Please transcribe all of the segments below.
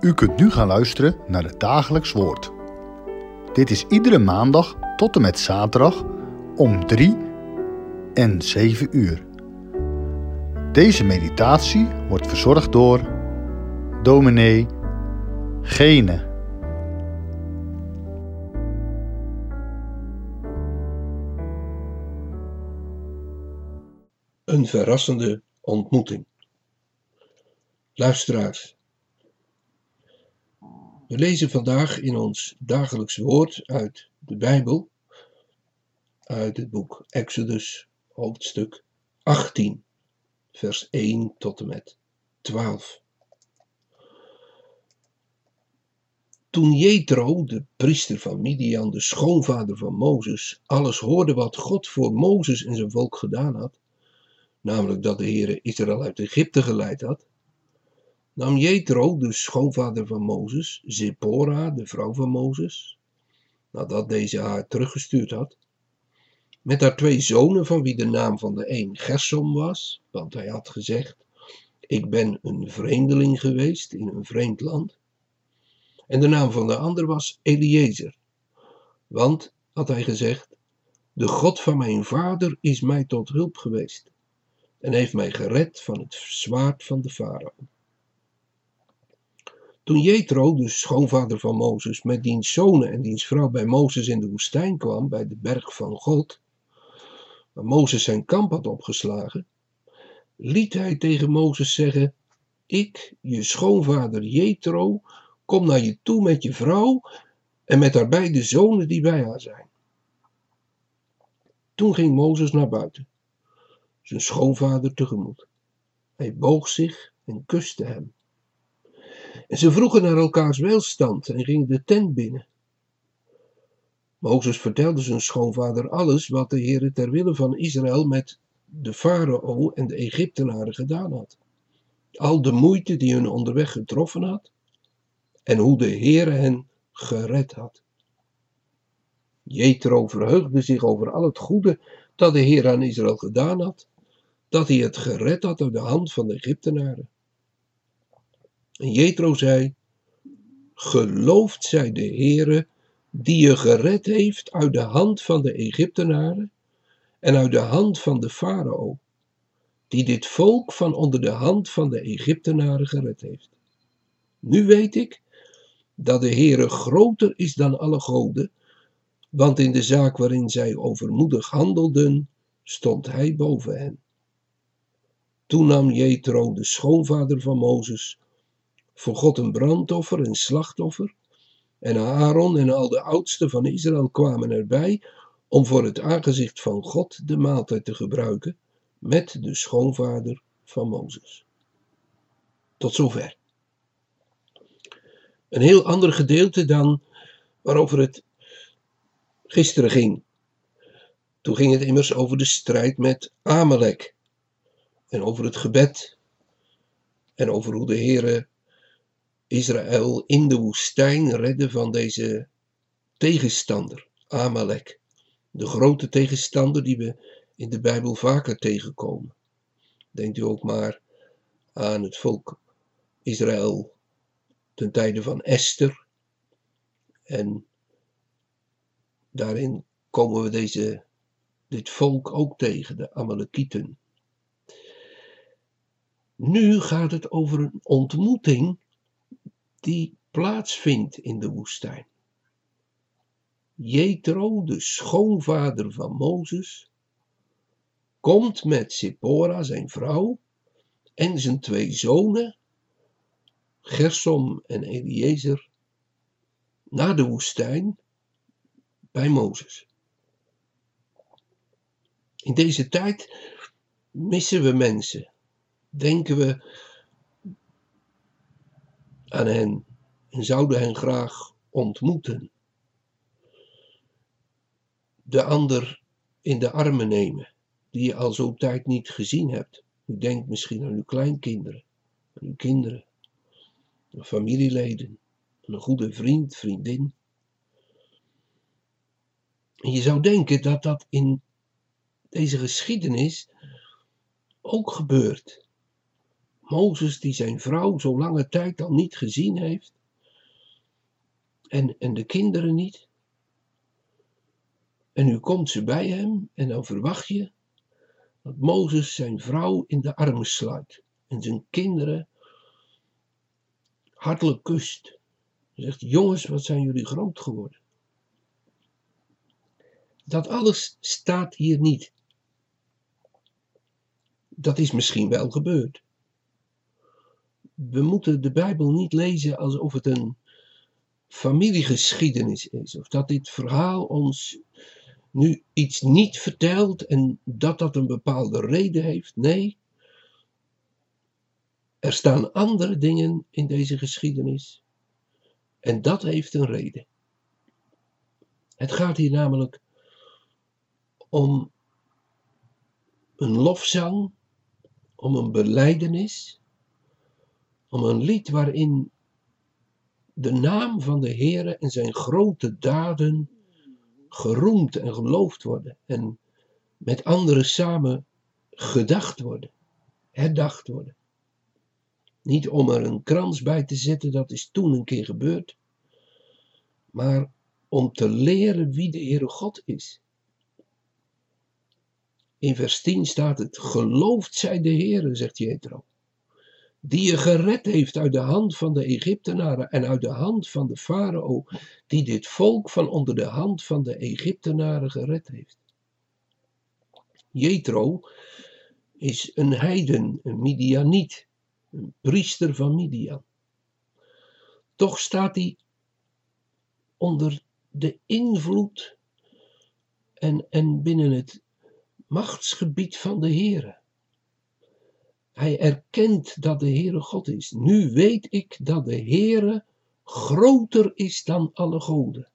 U kunt nu gaan luisteren naar het dagelijks woord. Dit is iedere maandag tot en met zaterdag om 3 en 7 uur. Deze meditatie wordt verzorgd door dominee Gene. Een verrassende ontmoeting. Luisteraars, we lezen vandaag in ons dagelijks woord uit de Bijbel, uit het boek Exodus, hoofdstuk 18, vers 1 tot en met 12. Toen Jethro, de priester van Midian, de schoonvader van Mozes, alles hoorde wat God voor Mozes en zijn volk gedaan had, namelijk dat de Heere Israël uit Egypte geleid had, nam Jethro, de schoonvader van Mozes, Zippora, de vrouw van Mozes, nadat deze haar teruggestuurd had, met haar twee zonen, van wie de naam van de een Gersom was, want hij had gezegd, ik ben een vreemdeling geweest in een vreemd land, en de naam van de ander was Eliezer, want, had hij gezegd, de God van mijn vader is mij tot hulp geweest en heeft mij gered van het zwaard van de farao. Toen Jethro, de schoonvader van Mozes, met diens zonen en diens vrouw bij Mozes in de woestijn kwam, bij de berg van God, waar Mozes zijn kamp had opgeslagen, liet hij tegen Mozes zeggen, ik, je schoonvader Jethro, kom naar je toe met je vrouw en met haar beide zonen die bij haar zijn. Toen ging Mozes naar buiten, zijn schoonvader tegemoet. Hij boog zich en kuste hem. En ze vroegen naar elkaars welstand en gingen de tent binnen. Mozes vertelde zijn schoonvader alles wat de Heere ter wille van Israël met de farao en de Egyptenaren gedaan had. Al de moeite die hun onderweg getroffen had en hoe de Heere hen gered had. Jethro verheugde zich over al het goede dat de Heer aan Israël gedaan had, dat hij het gered had uit de hand van de Egyptenaren. En Jethro zei, geloofd zij de Heere, die je gered heeft uit de hand van de Egyptenaren en uit de hand van de farao, die dit volk van onder de hand van de Egyptenaren gered heeft. Nu weet ik dat de Heere groter is dan alle goden, want in de zaak waarin zij overmoedig handelden, stond hij boven hen. Toen nam Jethro, de schoonvader van Mozes, voor God een brandoffer en slachtoffer. En Aaron en al de oudsten van Israël kwamen erbij om voor het aangezicht van God de maaltijd te gebruiken met de schoonvader van Mozes. Tot zover. Een heel ander gedeelte dan waarover het gisteren ging. Toen ging het immers over de strijd met Amalek en over het gebed en over hoe de Heere Israël in de woestijn redde van deze tegenstander, Amalek. De grote tegenstander die we in de Bijbel vaker tegenkomen. Denkt u ook maar aan het volk Israël ten tijde van Esther. En daarin komen we deze, dit volk ook tegen, de Amalekieten. Nu gaat het over een ontmoeting die plaatsvindt in de woestijn. Jethro, de schoonvader van Mozes, komt met Zippora, zijn vrouw, en zijn twee zonen, Gersom en Eliezer, naar de woestijn bij Mozes. In deze tijd missen we mensen. Denken we aan hen en zouden hen graag ontmoeten. De ander in de armen nemen, die je al zo'n tijd niet gezien hebt. U denkt misschien aan uw kleinkinderen, aan uw kinderen, aan familieleden, aan een goede vriend, vriendin. En je zou denken dat dat in deze geschiedenis ook gebeurt. Mozes die zijn vrouw zo lange tijd al niet gezien heeft. En, en de kinderen niet. En nu komt ze bij hem en dan verwacht je dat Mozes zijn vrouw in de armen sluit. En zijn kinderen hartelijk kust. Hij zegt, jongens, wat zijn jullie groot geworden. Dat alles staat hier niet. Dat is misschien wel gebeurd. We moeten de Bijbel niet lezen alsof het een familiegeschiedenis is. Of dat dit verhaal ons nu iets niet vertelt en dat dat een bepaalde reden heeft. Nee, er staan andere dingen in deze geschiedenis en dat heeft een reden. Het gaat hier namelijk om een lofzang, om een beleidenis, om een lied waarin de naam van de Heere en zijn grote daden geroemd en geloofd worden en met anderen samen gedacht worden, herdacht worden. Niet om er een krans bij te zetten, dat is toen een keer gebeurd, maar om te leren wie de Heere God is. In vers 10 staat het, geloofd zij de Heere, zegt Jethro, die je gered heeft uit de hand van de Egyptenaren en uit de hand van de farao, die dit volk van onder de hand van de Egyptenaren gered heeft. Jethro is een heiden, een Midianiet, een priester van Midian. Toch staat hij onder de invloed en, en binnen het machtsgebied van de Heere. Hij erkent dat de Heere God is. Nu weet ik dat de Heere groter is dan alle goden.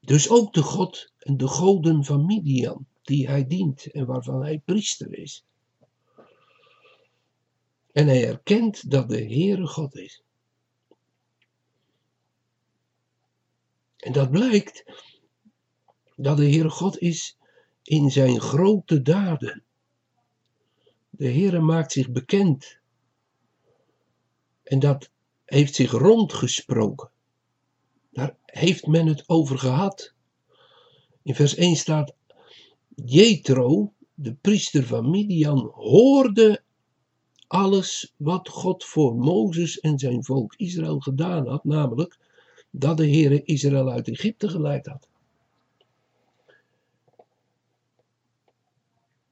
Dus ook de God en de goden van Midian, die hij dient en waarvan hij priester is. En hij erkent dat de Heere God is. En dat blijkt dat de Heere God is in zijn grote daden. De Heere maakt zich bekend. En dat heeft zich rondgesproken. Daar heeft men het over gehad. In vers 1 staat: Jethro, de priester van Midian, hoorde alles wat God voor Mozes en zijn volk Israël gedaan had, namelijk dat de Heere Israël uit Egypte geleid had.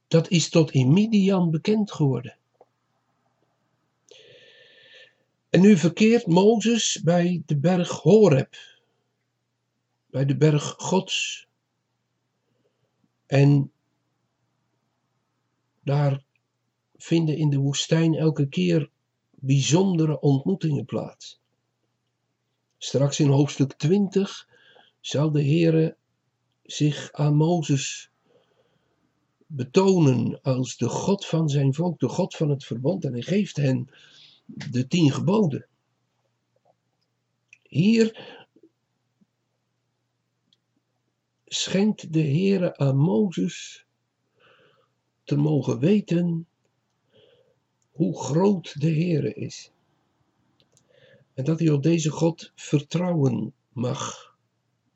Dat is tot in Midian bekend geworden. En nu verkeert Mozes bij de berg Horeb, bij de berg Gods. En daar vinden in de woestijn elke keer bijzondere ontmoetingen plaats. Straks in hoofdstuk 20 zal de Heere zich aan Mozes betonen als de God van zijn volk, de God van het verbond. En hij geeft hen de tien geboden. Hier schenkt de Heere aan Mozes te mogen weten hoe groot de Heere is. En dat hij op deze God vertrouwen mag.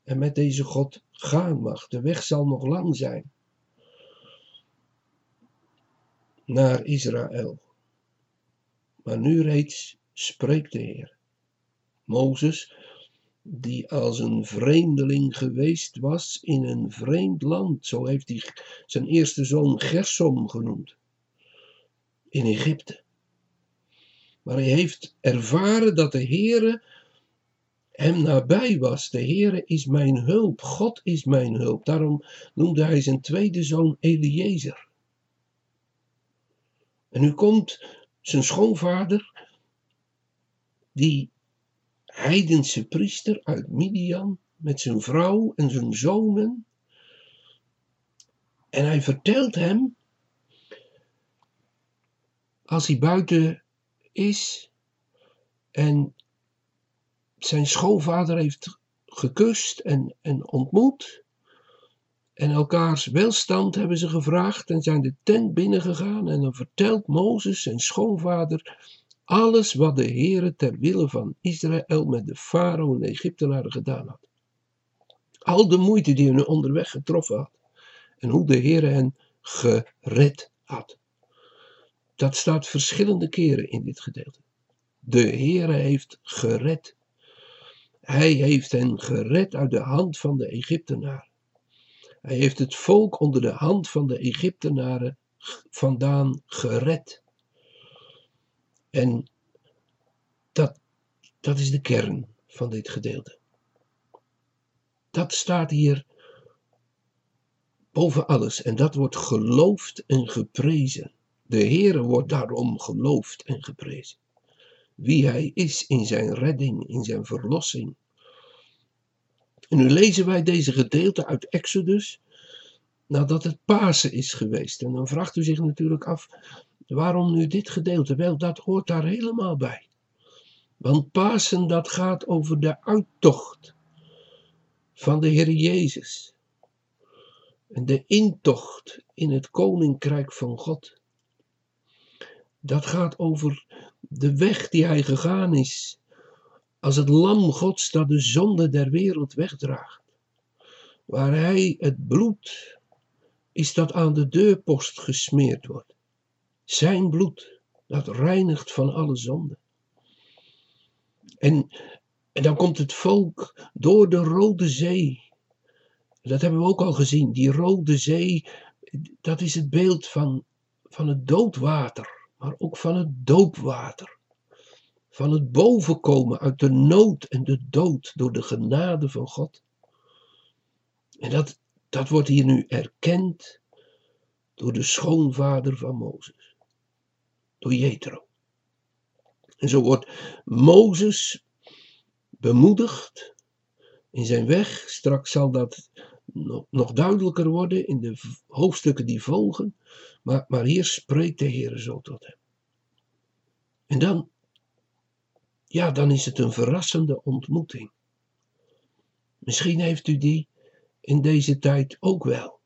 En met deze God gaan mag. De weg zal nog lang zijn. Naar Israël. Maar nu reeds spreekt de Heer. Mozes, die als een vreemdeling geweest was in een vreemd land, zo heeft hij zijn eerste zoon Gersom genoemd, in Egypte. Maar hij heeft ervaren dat de Heere hem nabij was. De Heere is mijn hulp, God is mijn hulp. Daarom noemde hij zijn tweede zoon Eliezer. En nu komt zijn schoonvader, die heidense priester uit Midian, met zijn vrouw en zijn zonen. En hij vertelt hem, als hij buiten is en zijn schoonvader heeft gekust en, en ontmoet, En elkaars welstand hebben ze gevraagd en zijn de tent binnengegaan. En dan vertelt Mozes, zijn schoonvader, alles wat de Heere ter wille van Israël met de farao en de Egyptenaren gedaan had. Al de moeite die hun onderweg getroffen had. En hoe de Heere hen gered had. Dat staat verschillende keren in dit gedeelte. De Heere heeft gered. Hij heeft hen gered uit de hand van de Egyptenaren. Hij heeft het volk onder de hand van de Egyptenaren vandaan gered. En dat, dat is de kern van dit gedeelte. Dat staat hier boven alles en dat wordt geloofd en geprezen. De Heere wordt daarom geloofd en geprezen. Wie Hij is in zijn redding, in zijn verlossing. En nu lezen wij deze gedeelte uit Exodus nadat het Pasen is geweest. En dan vraagt u zich natuurlijk af, waarom nu dit gedeelte? Wel, dat hoort daar helemaal bij. Want Pasen, dat gaat over de uittocht van de Heer Jezus. En de intocht in het koninkrijk van God. Dat gaat over de weg die hij gegaan is. Als het lam Gods dat de zonde der wereld wegdraagt. Waar hij het bloed is dat aan de deurpost gesmeerd wordt. Zijn bloed, dat reinigt van alle zonde. En, en dan komt het volk door de Rode Zee. Dat hebben we ook al gezien. Die Rode Zee, dat is het beeld van, van het doodwater, maar ook van het doopwater. Van het bovenkomen uit de nood en de dood door de genade van God. En dat, dat wordt hier nu erkend door de schoonvader van Mozes, door Jethro. En zo wordt Mozes bemoedigd in zijn weg. Straks zal dat nog duidelijker worden in de hoofdstukken die volgen. Maar, maar hier spreekt de Heer zo tot hem. En dan, ja, dan is het een verrassende ontmoeting. Misschien heeft u die in deze tijd ook wel.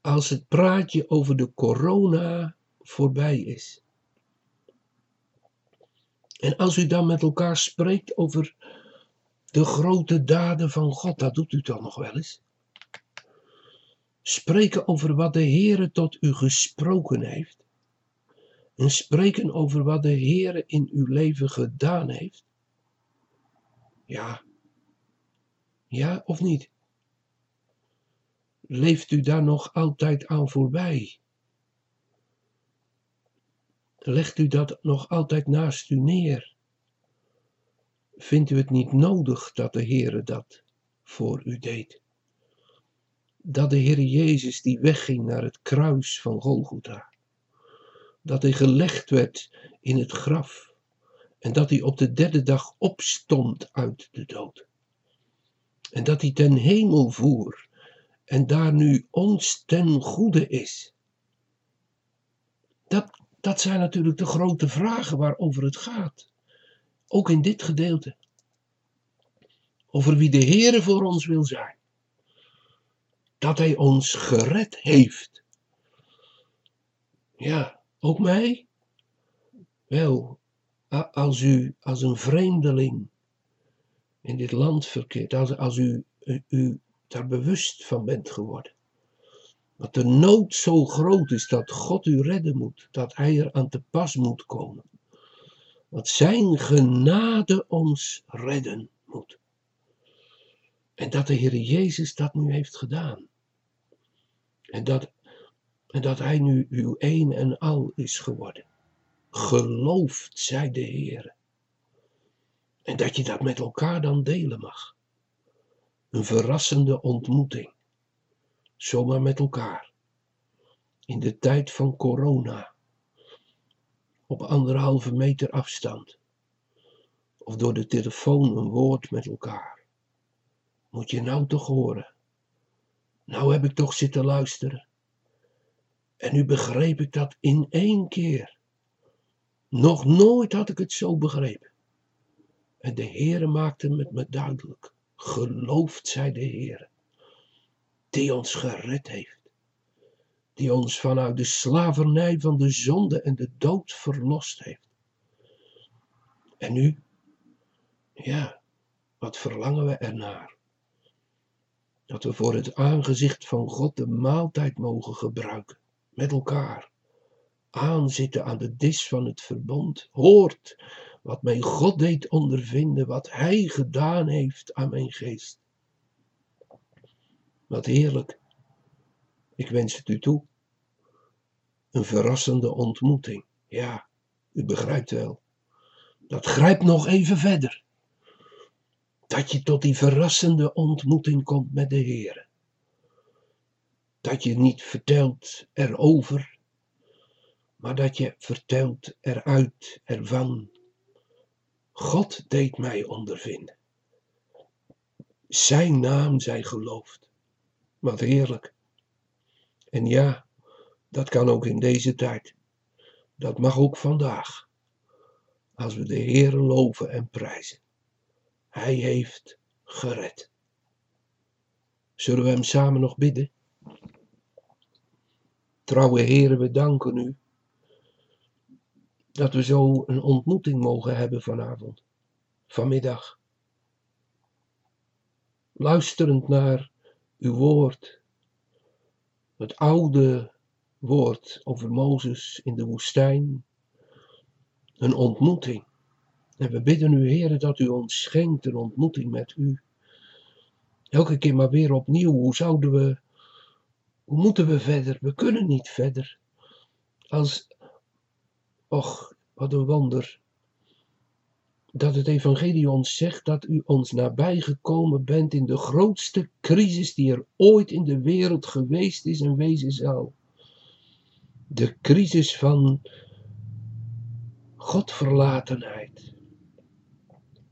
Als het praatje over de corona voorbij is. En als u dan met elkaar spreekt over de grote daden van God, dat doet u dan nog wel eens. Spreken over wat de Heere tot u gesproken heeft. En spreken over wat de Heere in uw leven gedaan heeft. Ja. Ja of niet? leeft u daar nog altijd aan voorbij? Legt u dat nog altijd naast u neer? Vindt u het niet nodig dat de Heere dat voor u deed? Dat de Heere Jezus die wegging naar het kruis van Golgotha. Dat hij gelegd werd in het graf. En dat hij op de derde dag opstond uit de dood. En dat hij ten hemel voer en daar nu ons ten goede is? Dat, dat zijn natuurlijk de grote vragen waarover het gaat. Ook in dit gedeelte. Over wie de Heere voor ons wil zijn. Dat Hij ons gered heeft. Ja, ook mij? Wel, als u als een vreemdeling in dit land verkeert, als, als u, u daar bewust van bent geworden. Dat de nood zo groot is dat God u redden moet, dat Hij er aan te pas moet komen. Dat Zijn genade ons redden moet. En dat de Heer Jezus dat nu heeft gedaan. En dat, en dat Hij nu uw een en al is geworden. Gelooft zij de Heer. En dat je dat met elkaar dan delen mag. Een verrassende ontmoeting. Zomaar met elkaar. In de tijd van corona. Op anderhalve meter afstand. Of door de telefoon een woord met elkaar. Moet je nou toch horen. Nou heb ik toch zitten luisteren. En nu begreep ik dat in één keer. Nog nooit had ik het zo begrepen. En de Heere maakte het me duidelijk. Geloofd zij de Heer. die ons gered heeft, die ons vanuit de slavernij van de zonde en de dood verlost heeft. En nu, ja, wat verlangen we ernaar? Dat we voor het aangezicht van God de maaltijd mogen gebruiken, met elkaar. Aanzitten aan de dis van het verbond, hoort wat mijn God deed ondervinden, wat Hij gedaan heeft aan mijn geest. Wat heerlijk. Ik wens het u toe. Een verrassende ontmoeting. Ja, u begrijpt wel. Dat grijpt nog even verder. Dat je tot die verrassende ontmoeting komt met de Heer. Dat je niet vertelt erover, maar dat je vertelt eruit, ervan. God deed mij ondervinden. Zijn naam zij geloofd. Wat heerlijk. En ja, dat kan ook in deze tijd. Dat mag ook vandaag. Als we de Heer loven en prijzen. Hij heeft gered. Zullen we hem samen nog bidden? Trouwe Heer, we danken u dat we zo een ontmoeting mogen hebben vanavond, vanmiddag. Luisterend naar uw woord, het oude woord over Mozes in de woestijn, een ontmoeting. En we bidden u, Heer, dat u ons schenkt een ontmoeting met u. Elke keer maar weer opnieuw, hoe zouden we, moeten we verder? We kunnen niet verder. Als, och, wat een wonder, dat het evangelie ons zegt dat u ons nabijgekomen bent in de grootste crisis die er ooit in de wereld geweest is en wezen zal. De crisis van Godverlatenheid.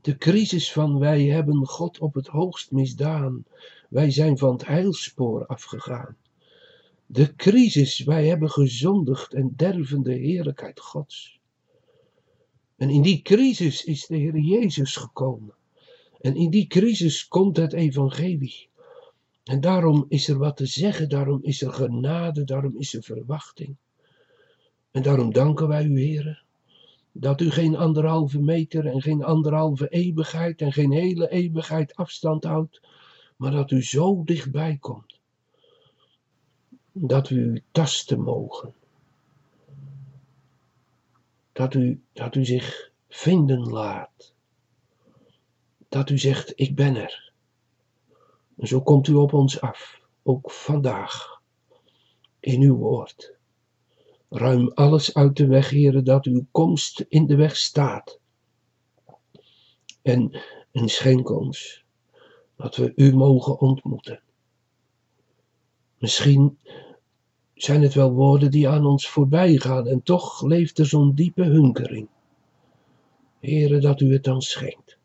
De crisis van wij hebben God op het hoogst misdaan. Wij zijn van het heilspoor afgegaan. De crisis, wij hebben gezondigd en derven de heerlijkheid Gods. En in die crisis is de Heer Jezus gekomen. En in die crisis komt het evangelie. En daarom is er wat te zeggen, daarom is er genade, daarom is er verwachting. En daarom danken wij u, Heer, dat u geen anderhalve meter en geen anderhalve eeuwigheid en geen hele eeuwigheid afstand houdt, maar dat u zo dichtbij komt. Dat u tasten mogen dat u, dat u zich vinden laat. Dat u zegt, ik ben er. En zo komt u op ons af, ook vandaag, in uw woord. Ruim alles uit de weg, heren, dat uw komst in de weg staat. En, en schenk ons dat we u mogen ontmoeten. Misschien zijn het wel woorden die aan ons voorbij gaan en toch leeft er zo'n diepe hunkering. Heere, dat u het dan schenkt.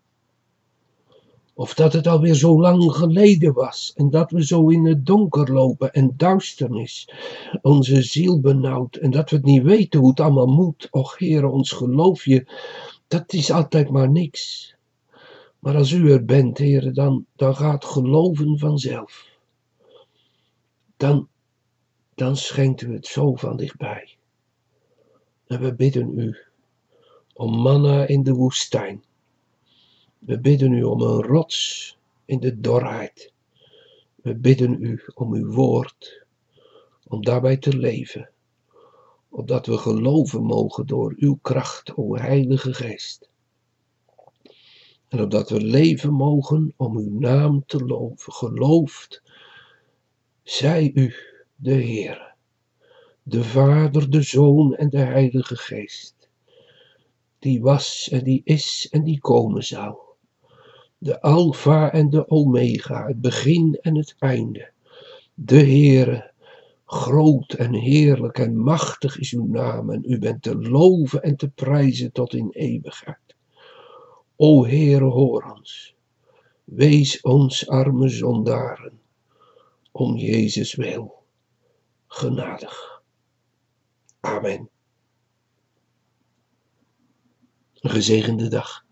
Of dat het alweer zo lang geleden was en dat we zo in het donker lopen en duisternis onze ziel benauwt en dat we het niet weten hoe het allemaal moet. Och Heere, ons geloof je, dat is altijd maar niks. Maar als u er bent, Heere, dan, dan gaat geloven vanzelf. Dan, dan schenkt u het zo van dichtbij. En we bidden u om manna in de woestijn. We bidden u om een rots in de dorheid. We bidden u om uw woord, om daarbij te leven, opdat we geloven mogen door uw kracht, o Heilige Geest. En opdat we leven mogen om uw naam te loven, geloofd zij u de Heer, de Vader, de Zoon en de Heilige Geest, die was en die is en die komen zou, de Alpha en de Omega, het begin en het einde, de Heere, groot en heerlijk en machtig is uw naam en u bent te loven en te prijzen tot in eeuwigheid. O Heere, hoor ons, wees ons arme zondaren, om Jezus wil genadig. Amen. Gezegende dag.